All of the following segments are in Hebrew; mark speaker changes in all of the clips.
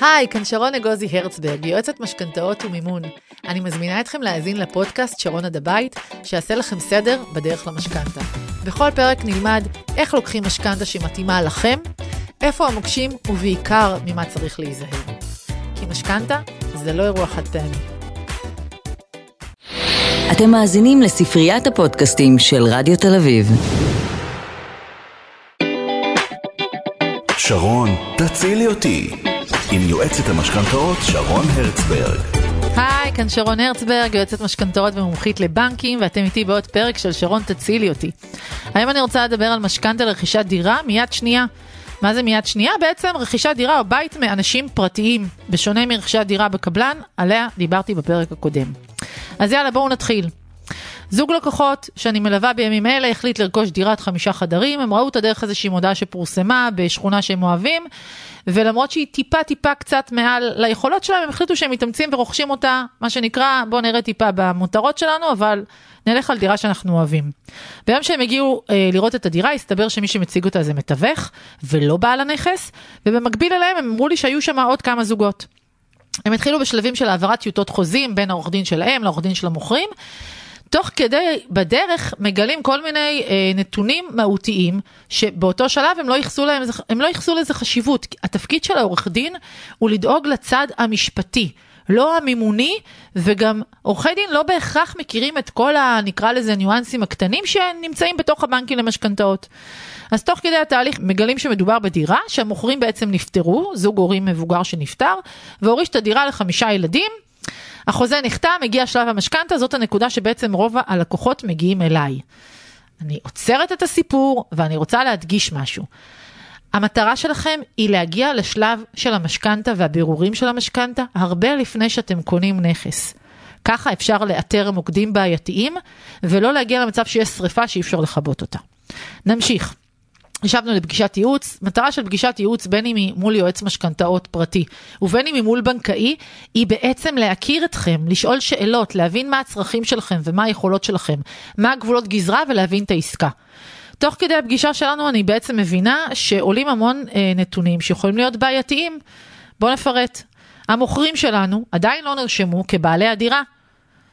Speaker 1: היי, כאן שרון אגוזי הרצברג, יועצת משכנתאות ומימון. אני מזמינה אתכם להאזין לפודקאסט שרון עד הבית, שיעשה לכם סדר בדרך למשכנתה. בכל פרק נלמד איך לוקחים משכנתה שמתאימה לכם, איפה המוקשים ובעיקר ממה צריך להיזהר. כי משכנתה זה לא אירוע חד פעמי.
Speaker 2: אתם מאזינים לספריית הפודקאסטים של רדיו תל אביב.
Speaker 3: שרון, תצילי אותי. עם יועצת המשכנתאות שרון הרצברג.
Speaker 1: היי, כאן שרון הרצברג, יועצת משכנתאות ומומחית לבנקים, ואתם איתי בעוד פרק של שרון תצילי אותי. היום אני רוצה לדבר על משכנתה לרכישת דירה מיד שנייה. מה זה מיד שנייה? בעצם רכישת דירה או בית מאנשים פרטיים, בשונה מרכישת דירה בקבלן, עליה דיברתי בפרק הקודם. אז יאללה, בואו נתחיל. זוג לקוחות שאני מלווה בימים אלה החליט לרכוש דירת חמישה חדרים, הם ראו אותה דרך איזושהי מודעה שפורסמה בשכונה שהם אוהבים, ולמרות שהיא טיפה טיפה קצת מעל ליכולות שלהם, הם החליטו שהם מתאמצים ורוכשים אותה, מה שנקרא, בואו נראה טיפה במותרות שלנו, אבל נלך על דירה שאנחנו אוהבים. ביום שהם הגיעו אה, לראות את הדירה, הסתבר שמי שמציג אותה זה מתווך, ולא בעל הנכס, ובמקביל אליהם הם אמרו לי שהיו שם עוד כמה זוגות. הם התחילו בשלבים של העברת טיוטות חוזים בין העורך דין שלהם לעורך דין של המוכרים, תוך כדי, בדרך, מגלים כל מיני אה, נתונים מהותיים, שבאותו שלב הם לא ייחסו להם, הם לא ייחסו לזה חשיבות. התפקיד של העורך דין הוא לדאוג לצד המשפטי. לא המימוני, וגם עורכי דין לא בהכרח מכירים את כל ה... נקרא לזה ניואנסים הקטנים שנמצאים בתוך הבנקים למשכנתאות. אז תוך כדי התהליך מגלים שמדובר בדירה שהמוכרים בעצם נפטרו, זוג הורים מבוגר שנפטר, והוריש את הדירה לחמישה ילדים, החוזה נחתם, הגיע שלב המשכנתה, זאת הנקודה שבעצם רוב הלקוחות מגיעים אליי. אני עוצרת את הסיפור ואני רוצה להדגיש משהו. המטרה שלכם היא להגיע לשלב של המשכנתה והבירורים של המשכנתה הרבה לפני שאתם קונים נכס. ככה אפשר לאתר מוקדים בעייתיים ולא להגיע למצב שיש שריפה שאי אפשר לכבות אותה. נמשיך. ישבנו לפגישת ייעוץ, מטרה של פגישת ייעוץ בין אם היא מול יועץ משכנתאות פרטי ובין אם היא מול בנקאי, היא בעצם להכיר אתכם, לשאול שאלות, להבין מה הצרכים שלכם ומה היכולות שלכם, מה הגבולות גזרה ולהבין את העסקה. תוך כדי הפגישה שלנו אני בעצם מבינה שעולים המון אה, נתונים שיכולים להיות בעייתיים. בואו נפרט. המוכרים שלנו עדיין לא נרשמו כבעלי הדירה.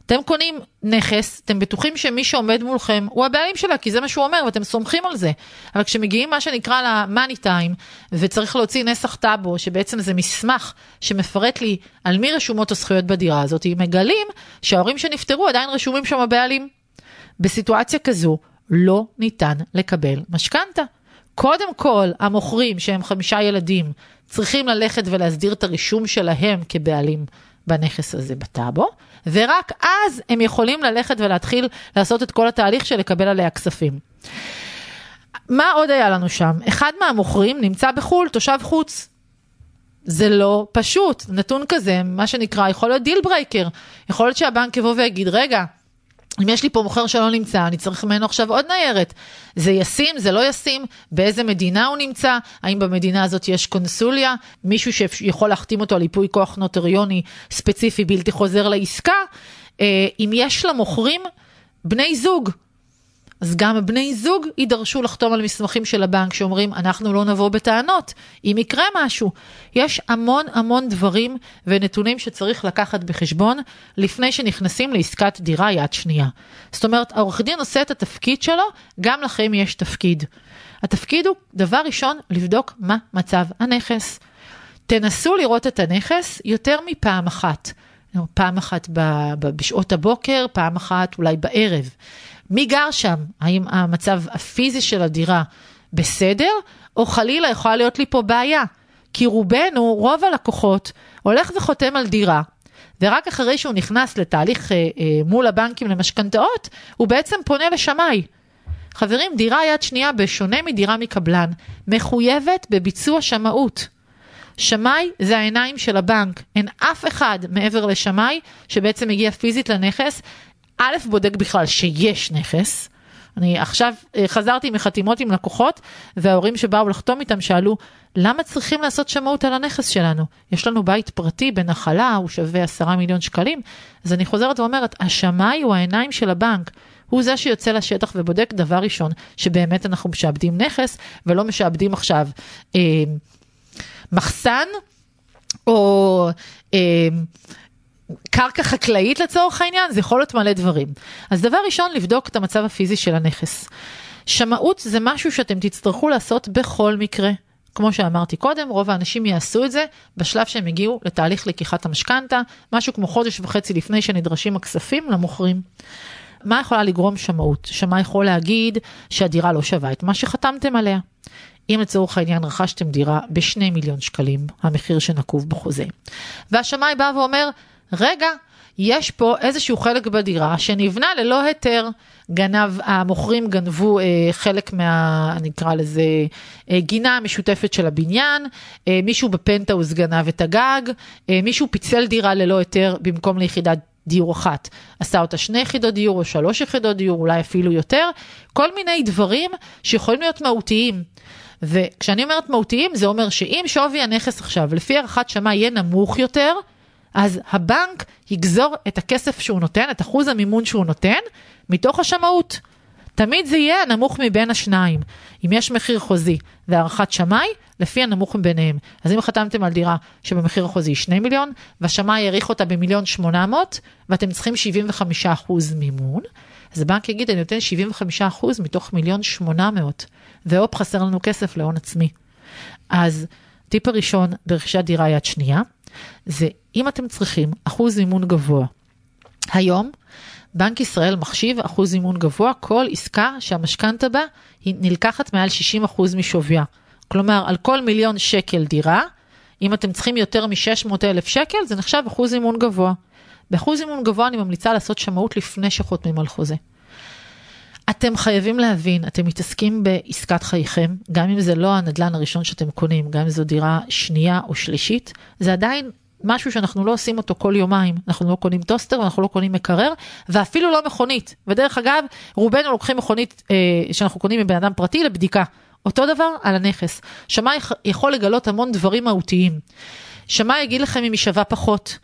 Speaker 1: אתם קונים נכס, אתם בטוחים שמי שעומד מולכם הוא הבעלים שלה, כי זה מה שהוא אומר ואתם סומכים על זה. אבל כשמגיעים מה שנקרא ל-money time, וצריך להוציא נסח טאבו, שבעצם זה מסמך שמפרט לי על מי רשומות הזכויות בדירה הזאת, מגלים שההורים שנפטרו עדיין רשומים שם הבעלים. בסיטואציה כזו לא ניתן לקבל משכנתה. קודם כל, המוכרים שהם חמישה ילדים צריכים ללכת ולהסדיר את הרישום שלהם כבעלים בנכס הזה בטאבו, ורק אז הם יכולים ללכת ולהתחיל לעשות את כל התהליך של לקבל עליה כספים. מה עוד היה לנו שם? אחד מהמוכרים נמצא בחו"ל, תושב חוץ. זה לא פשוט, נתון כזה, מה שנקרא, יכול להיות deal breaker. יכול להיות שהבנק יבוא ויגיד, רגע, אם יש לי פה מוכר שלא נמצא, אני צריך ממנו עכשיו עוד ניירת. זה ישים, זה לא ישים, באיזה מדינה הוא נמצא, האם במדינה הזאת יש קונסוליה, מישהו שיכול להחתים אותו על ייפוי כוח נוטריוני ספציפי בלתי חוזר לעסקה, אה, אם יש למוכרים בני זוג אז גם בני זוג יידרשו לחתום על מסמכים של הבנק שאומרים, אנחנו לא נבוא בטענות אם יקרה משהו. יש המון המון דברים ונתונים שצריך לקחת בחשבון לפני שנכנסים לעסקת דירה יד שנייה. זאת אומרת, העורך דין עושה את התפקיד שלו, גם לכם יש תפקיד. התפקיד הוא, דבר ראשון, לבדוק מה מצב הנכס. תנסו לראות את הנכס יותר מפעם אחת. פעם אחת בשעות הבוקר, פעם אחת אולי בערב. מי גר שם? האם המצב הפיזי של הדירה בסדר, או חלילה יכולה להיות לי פה בעיה? כי רובנו, רוב הלקוחות, הולך וחותם על דירה, ורק אחרי שהוא נכנס לתהליך אה, אה, מול הבנקים למשכנתאות, הוא בעצם פונה לשמאי. חברים, דירה יד שנייה, בשונה מדירה מקבלן, מחויבת בביצוע שמאות. שמאי זה העיניים של הבנק, אין אף אחד מעבר לשמאי שבעצם מגיע פיזית לנכס א', בודק בכלל שיש נכס. אני עכשיו אה, חזרתי מחתימות עם לקוחות, וההורים שבאו לחתום איתם שאלו, למה צריכים לעשות שמאות על הנכס שלנו? יש לנו בית פרטי בנחלה, הוא שווה עשרה מיליון שקלים. אז אני חוזרת ואומרת, השמאי הוא העיניים של הבנק. הוא זה שיוצא לשטח ובודק דבר ראשון, שבאמת אנחנו משעבדים נכס, ולא משעבדים עכשיו אה, מחסן או אה, קרקע חקלאית לצורך העניין, זה יכול להיות מלא דברים. אז דבר ראשון, לבדוק את המצב הפיזי של הנכס. שמאות זה משהו שאתם תצטרכו לעשות בכל מקרה. כמו שאמרתי קודם, רוב האנשים יעשו את זה בשלב שהם הגיעו לתהליך לקיחת המשכנתה, משהו כמו חודש וחצי לפני שנדרשים הכספים למוכרים. מה יכולה לגרום שמאות? שמאי יכול להגיד שהדירה לא שווה את מה שחתמתם עליה. אם לצורך העניין רכשתם דירה בשני מיליון שקלים, המחיר שנקוב בחוזה, והשמאי בא ואומר, רגע, יש פה איזשהו חלק בדירה שנבנה ללא היתר. גנב, המוכרים גנבו אה, חלק מה, נקרא לזה, אה, גינה המשותפת של הבניין, אה, מישהו בפנטהאוז גנב את הגג, אה, מישהו פיצל דירה ללא היתר במקום ליחידת דיור אחת, עשה אותה שני יחידות דיור או שלוש יחידות דיור, אולי אפילו יותר, כל מיני דברים שיכולים להיות מהותיים. וכשאני אומרת מהותיים, זה אומר שאם שווי הנכס עכשיו, לפי הערכת שמאי, יהיה נמוך יותר, אז הבנק יגזור את הכסף שהוא נותן, את אחוז המימון שהוא נותן, מתוך השמאות. תמיד זה יהיה הנמוך מבין השניים. אם יש מחיר חוזי והערכת שמאי, לפי הנמוך מביניהם. אז אם חתמתם על דירה שבמחיר החוזי היא 2 מיליון, והשמאי העריך אותה במיליון 800, ואתם צריכים 75% מימון, אז הבנק יגיד, אני נותן 75% מתוך מיליון 800, והופ, חסר לנו כסף להון עצמי. אז טיפ הראשון ברכישת דירה יד שנייה, זה אם אתם צריכים אחוז מימון גבוה. היום, בנק ישראל מחשיב אחוז מימון גבוה כל עסקה שהמשכנתה בה היא נלקחת מעל 60% משוויה. כלומר, על כל מיליון שקל דירה, אם אתם צריכים יותר מ-600 אלף שקל, זה נחשב אחוז מימון גבוה. באחוז מימון גבוה אני ממליצה לעשות שמאות לפני שחותמים על חוזה. אתם חייבים להבין, אתם מתעסקים בעסקת חייכם, גם אם זה לא הנדלן הראשון שאתם קונים, גם אם זו דירה שנייה או שלישית, זה עדיין משהו שאנחנו לא עושים אותו כל יומיים. אנחנו לא קונים טוסטר ואנחנו לא קונים מקרר, ואפילו לא מכונית. ודרך אגב, רובנו לוקחים מכונית אה, שאנחנו קונים מבן אדם פרטי לבדיקה. אותו דבר על הנכס. שמאי יכול לגלות המון דברים מהותיים. שמאי יגיד לכם אם היא שווה פחות.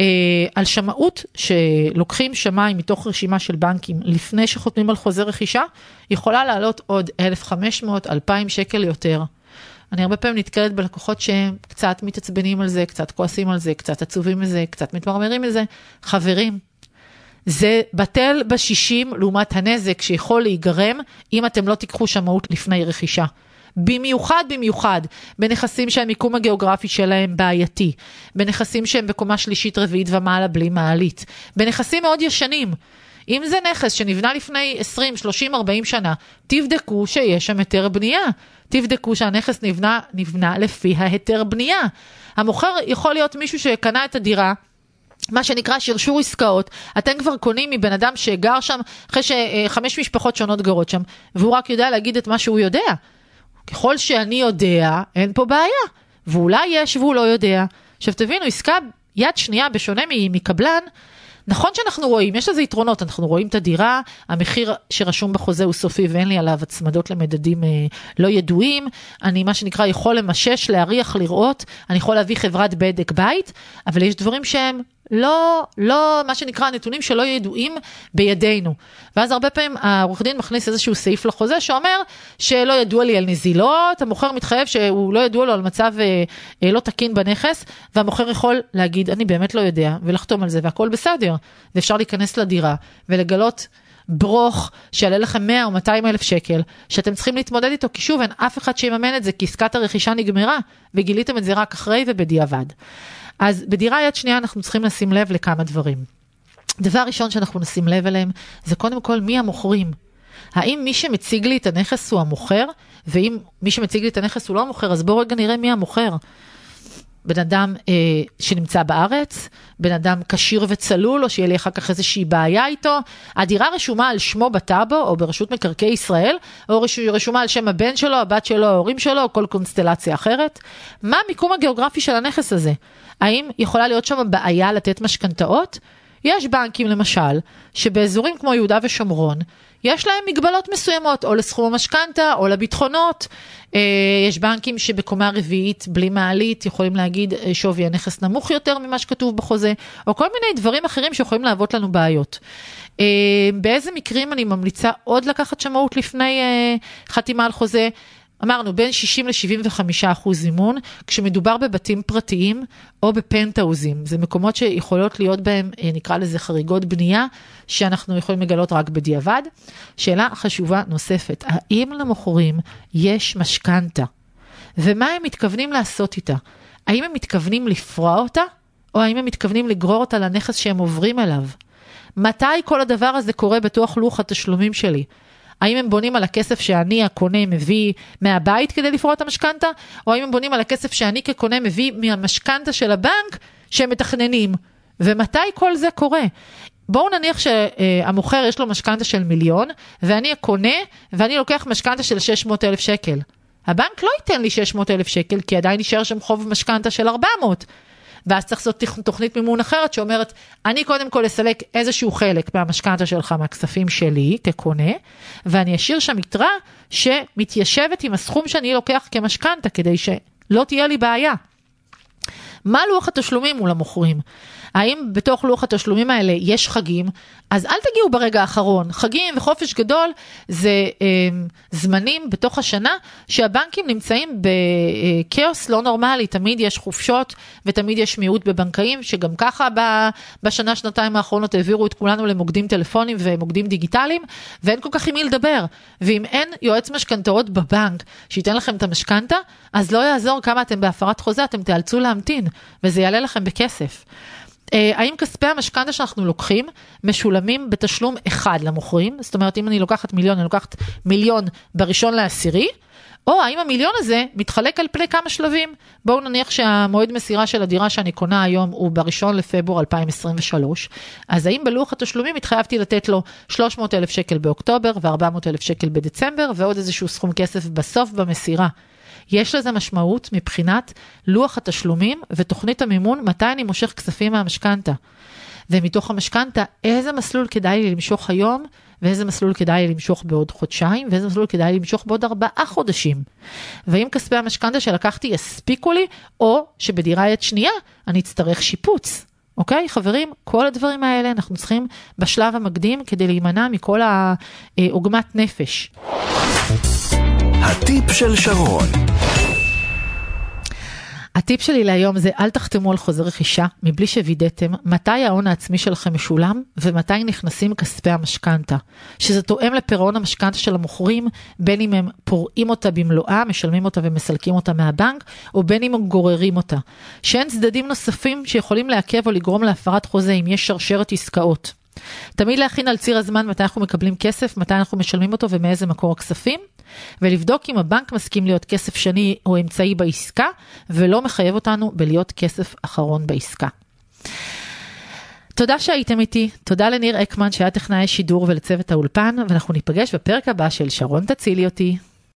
Speaker 1: אה, על שמאות שלוקחים שמאי מתוך רשימה של בנקים לפני שחותמים על חוזה רכישה, יכולה לעלות עוד 1,500, 2,000 שקל יותר. אני הרבה פעמים נתקלת בלקוחות שהם קצת מתעצבנים על זה, קצת כועסים על זה, קצת עצובים מזה, קצת מתמרמרים מזה. חברים, זה בטל בשישים לעומת הנזק שיכול להיגרם אם אתם לא תיקחו שמאות לפני רכישה. במיוחד במיוחד בנכסים שהמיקום הגיאוגרפי שלהם בעייתי, בנכסים שהם בקומה שלישית רביעית ומעלה בלי מעלית, בנכסים מאוד ישנים. אם זה נכס שנבנה לפני 20, 30, 40 שנה, תבדקו שיש שם היתר בנייה. תבדקו שהנכס נבנה, נבנה לפי ההיתר בנייה. המוכר יכול להיות מישהו שקנה את הדירה. מה שנקרא שרשור עסקאות, אתם כבר קונים מבן אדם שגר שם אחרי שחמש משפחות שונות גרות שם, והוא רק יודע להגיד את מה שהוא יודע. ככל שאני יודע, אין פה בעיה. ואולי יש והוא לא יודע. עכשיו תבינו, עסקה יד שנייה, בשונה מקבלן, נכון שאנחנו רואים, יש לזה יתרונות, אנחנו רואים את הדירה, המחיר שרשום בחוזה הוא סופי ואין לי עליו הצמדות למדדים אה, לא ידועים, אני מה שנקרא יכול למשש, להריח, לראות, אני יכול להביא חברת בדק בית, אבל יש דברים שהם לא, לא, מה שנקרא, נתונים שלא ידועים בידינו. ואז הרבה פעמים העורך דין מכניס איזשהו סעיף לחוזה שאומר שלא ידוע לי על נזילות, המוכר מתחייב שהוא לא ידוע לו על מצב אה, אה, לא תקין בנכס, והמוכר יכול להגיד, אני באמת לא יודע, ולחתום על זה, והכל בסדר. ואפשר להיכנס לדירה ולגלות ברוך שיעלה לכם 100 או 200 אלף שקל, שאתם צריכים להתמודד איתו, כי שוב, אין אף אחד שיממן את זה, כי עסקת הרכישה נגמרה, וגיליתם את זה רק אחרי ובדיעבד. אז בדירה יד שנייה אנחנו צריכים לשים לב לכמה דברים. דבר ראשון שאנחנו נשים לב אליהם, זה קודם כל מי המוכרים. האם מי שמציג לי את הנכס הוא המוכר, ואם מי שמציג לי את הנכס הוא לא המוכר, אז בואו רגע נראה מי המוכר. בן אדם אה, שנמצא בארץ, בן אדם כשיר וצלול, או שיהיה לי אחר כך איזושהי בעיה איתו. הדירה רשומה על שמו בטאבו, או ברשות מקרקעי ישראל, או רשומה על שם הבן שלו, הבת שלו, ההורים שלו, או כל קונסטלציה אחרת. מה המיקום הגיאוגרפי של הנכס הזה? האם יכולה להיות שם בעיה לתת משכנתאות? יש בנקים למשל, שבאזורים כמו יהודה ושומרון, יש להם מגבלות מסוימות, או לסכום המשכנתה, או לביטחונות. אה, יש בנקים שבקומה רביעית, בלי מעלית, יכולים להגיד אה, שווי הנכס נמוך יותר ממה שכתוב בחוזה, או כל מיני דברים אחרים שיכולים להוות לנו בעיות. אה, באיזה מקרים אני ממליצה עוד לקחת שמאות לפני חתימה על חוזה? אמרנו בין 60 ל-75 אחוז זימון, כשמדובר בבתים פרטיים או בפנטאוזים. זה מקומות שיכולות להיות בהם, אה, נקרא לזה חריגות בנייה, שאנחנו יכולים לגלות רק בדיעבד. שאלה חשובה נוספת, האם למוכרים יש משכנתה? ומה הם מתכוונים לעשות איתה? האם הם מתכוונים לפרוע אותה, או האם הם מתכוונים לגרור אותה לנכס שהם עוברים אליו? מתי כל הדבר הזה קורה בתוך לוח התשלומים שלי? האם הם בונים על הכסף שאני הקונה מביא מהבית כדי לפרוע את המשכנתה, או האם הם בונים על הכסף שאני כקונה מביא מהמשכנתה של הבנק שהם מתכננים? ומתי כל זה קורה? בואו נניח שהמוכר יש לו משכנתה של מיליון, ואני הקונה, ואני לוקח משכנתה של 600 אלף שקל. הבנק לא ייתן לי 600 אלף שקל, כי עדיין יישאר שם חוב משכנתה של 400. ואז צריך לעשות תוכנית מימון אחרת שאומרת, אני קודם כל אסלק איזשהו חלק מהמשכנתה שלך, מהכספים שלי כקונה, ואני אשאיר שם יתרה שמתיישבת עם הסכום שאני לוקח כמשכנתה, כדי שלא תהיה לי בעיה. מה לוח התשלומים מול המוכרים? האם בתוך לוח התשלומים האלה יש חגים? אז אל תגיעו ברגע האחרון. חגים וחופש גדול זה אה, זמנים בתוך השנה שהבנקים נמצאים בכאוס לא נורמלי. תמיד יש חופשות ותמיד יש מיעוט בבנקאים, שגם ככה בשנה, שנתיים האחרונות העבירו את כולנו למוקדים טלפונים ומוקדים דיגיטליים, ואין כל כך עם מי לדבר. ואם אין יועץ משכנתאות בבנק שייתן לכם את המשכנתה, אז לא יעזור כמה אתם בהפרת חוזה, אתם תיאלצו להמתין, וזה יעלה לכם בכסף. אה, האם כספי המשכנתה שאנחנו לוקחים משולמים בתשלום אחד למוכרים? זאת אומרת, אם אני לוקחת מיליון, אני לוקחת מיליון בראשון לעשירי, או האם המיליון הזה מתחלק על פני כמה שלבים? בואו נניח שהמועד מסירה של הדירה שאני קונה היום הוא בראשון לפברואר 2023, אז האם בלוח התשלומים התחייבתי לתת לו 300 אלף שקל באוקטובר ו-400 אלף שקל בדצמבר ועוד איזשהו סכום כסף בסוף במסירה? יש לזה משמעות מבחינת לוח התשלומים ותוכנית המימון, מתי אני מושך כספים מהמשכנתה. ומתוך המשכנתה, איזה מסלול כדאי לי למשוך היום, ואיזה מסלול כדאי לי למשוך בעוד חודשיים, ואיזה מסלול כדאי לי למשוך בעוד ארבעה חודשים. ואם כספי המשכנתה שלקחתי יספיקו לי, או שבדירה יד שנייה אני אצטרך שיפוץ. אוקיי, חברים, כל הדברים האלה אנחנו צריכים בשלב המקדים כדי להימנע מכל העוגמת נפש.
Speaker 3: הטיפ של שרון
Speaker 1: הטיפ שלי להיום זה אל תחתמו על חוזה רכישה מבלי שווידאתם מתי ההון העצמי שלכם משולם ומתי נכנסים כספי המשכנתה. שזה תואם לפירעון המשכנתה של המוכרים, בין אם הם פורעים אותה במלואה, משלמים אותה ומסלקים אותה מהבנק, או בין אם הם גוררים אותה. שאין צדדים נוספים שיכולים לעכב או לגרום להפרת חוזה אם יש שרשרת עסקאות. תמיד להכין על ציר הזמן מתי אנחנו מקבלים כסף, מתי אנחנו משלמים אותו ומאיזה מקור הכספים. ולבדוק אם הבנק מסכים להיות כסף שני או אמצעי בעסקה, ולא מחייב אותנו בלהיות כסף אחרון בעסקה. תודה שהייתם איתי, תודה לניר אקמן שהיה טכנאי שידור ולצוות האולפן, ואנחנו ניפגש בפרק הבא של שרון תצילי אותי.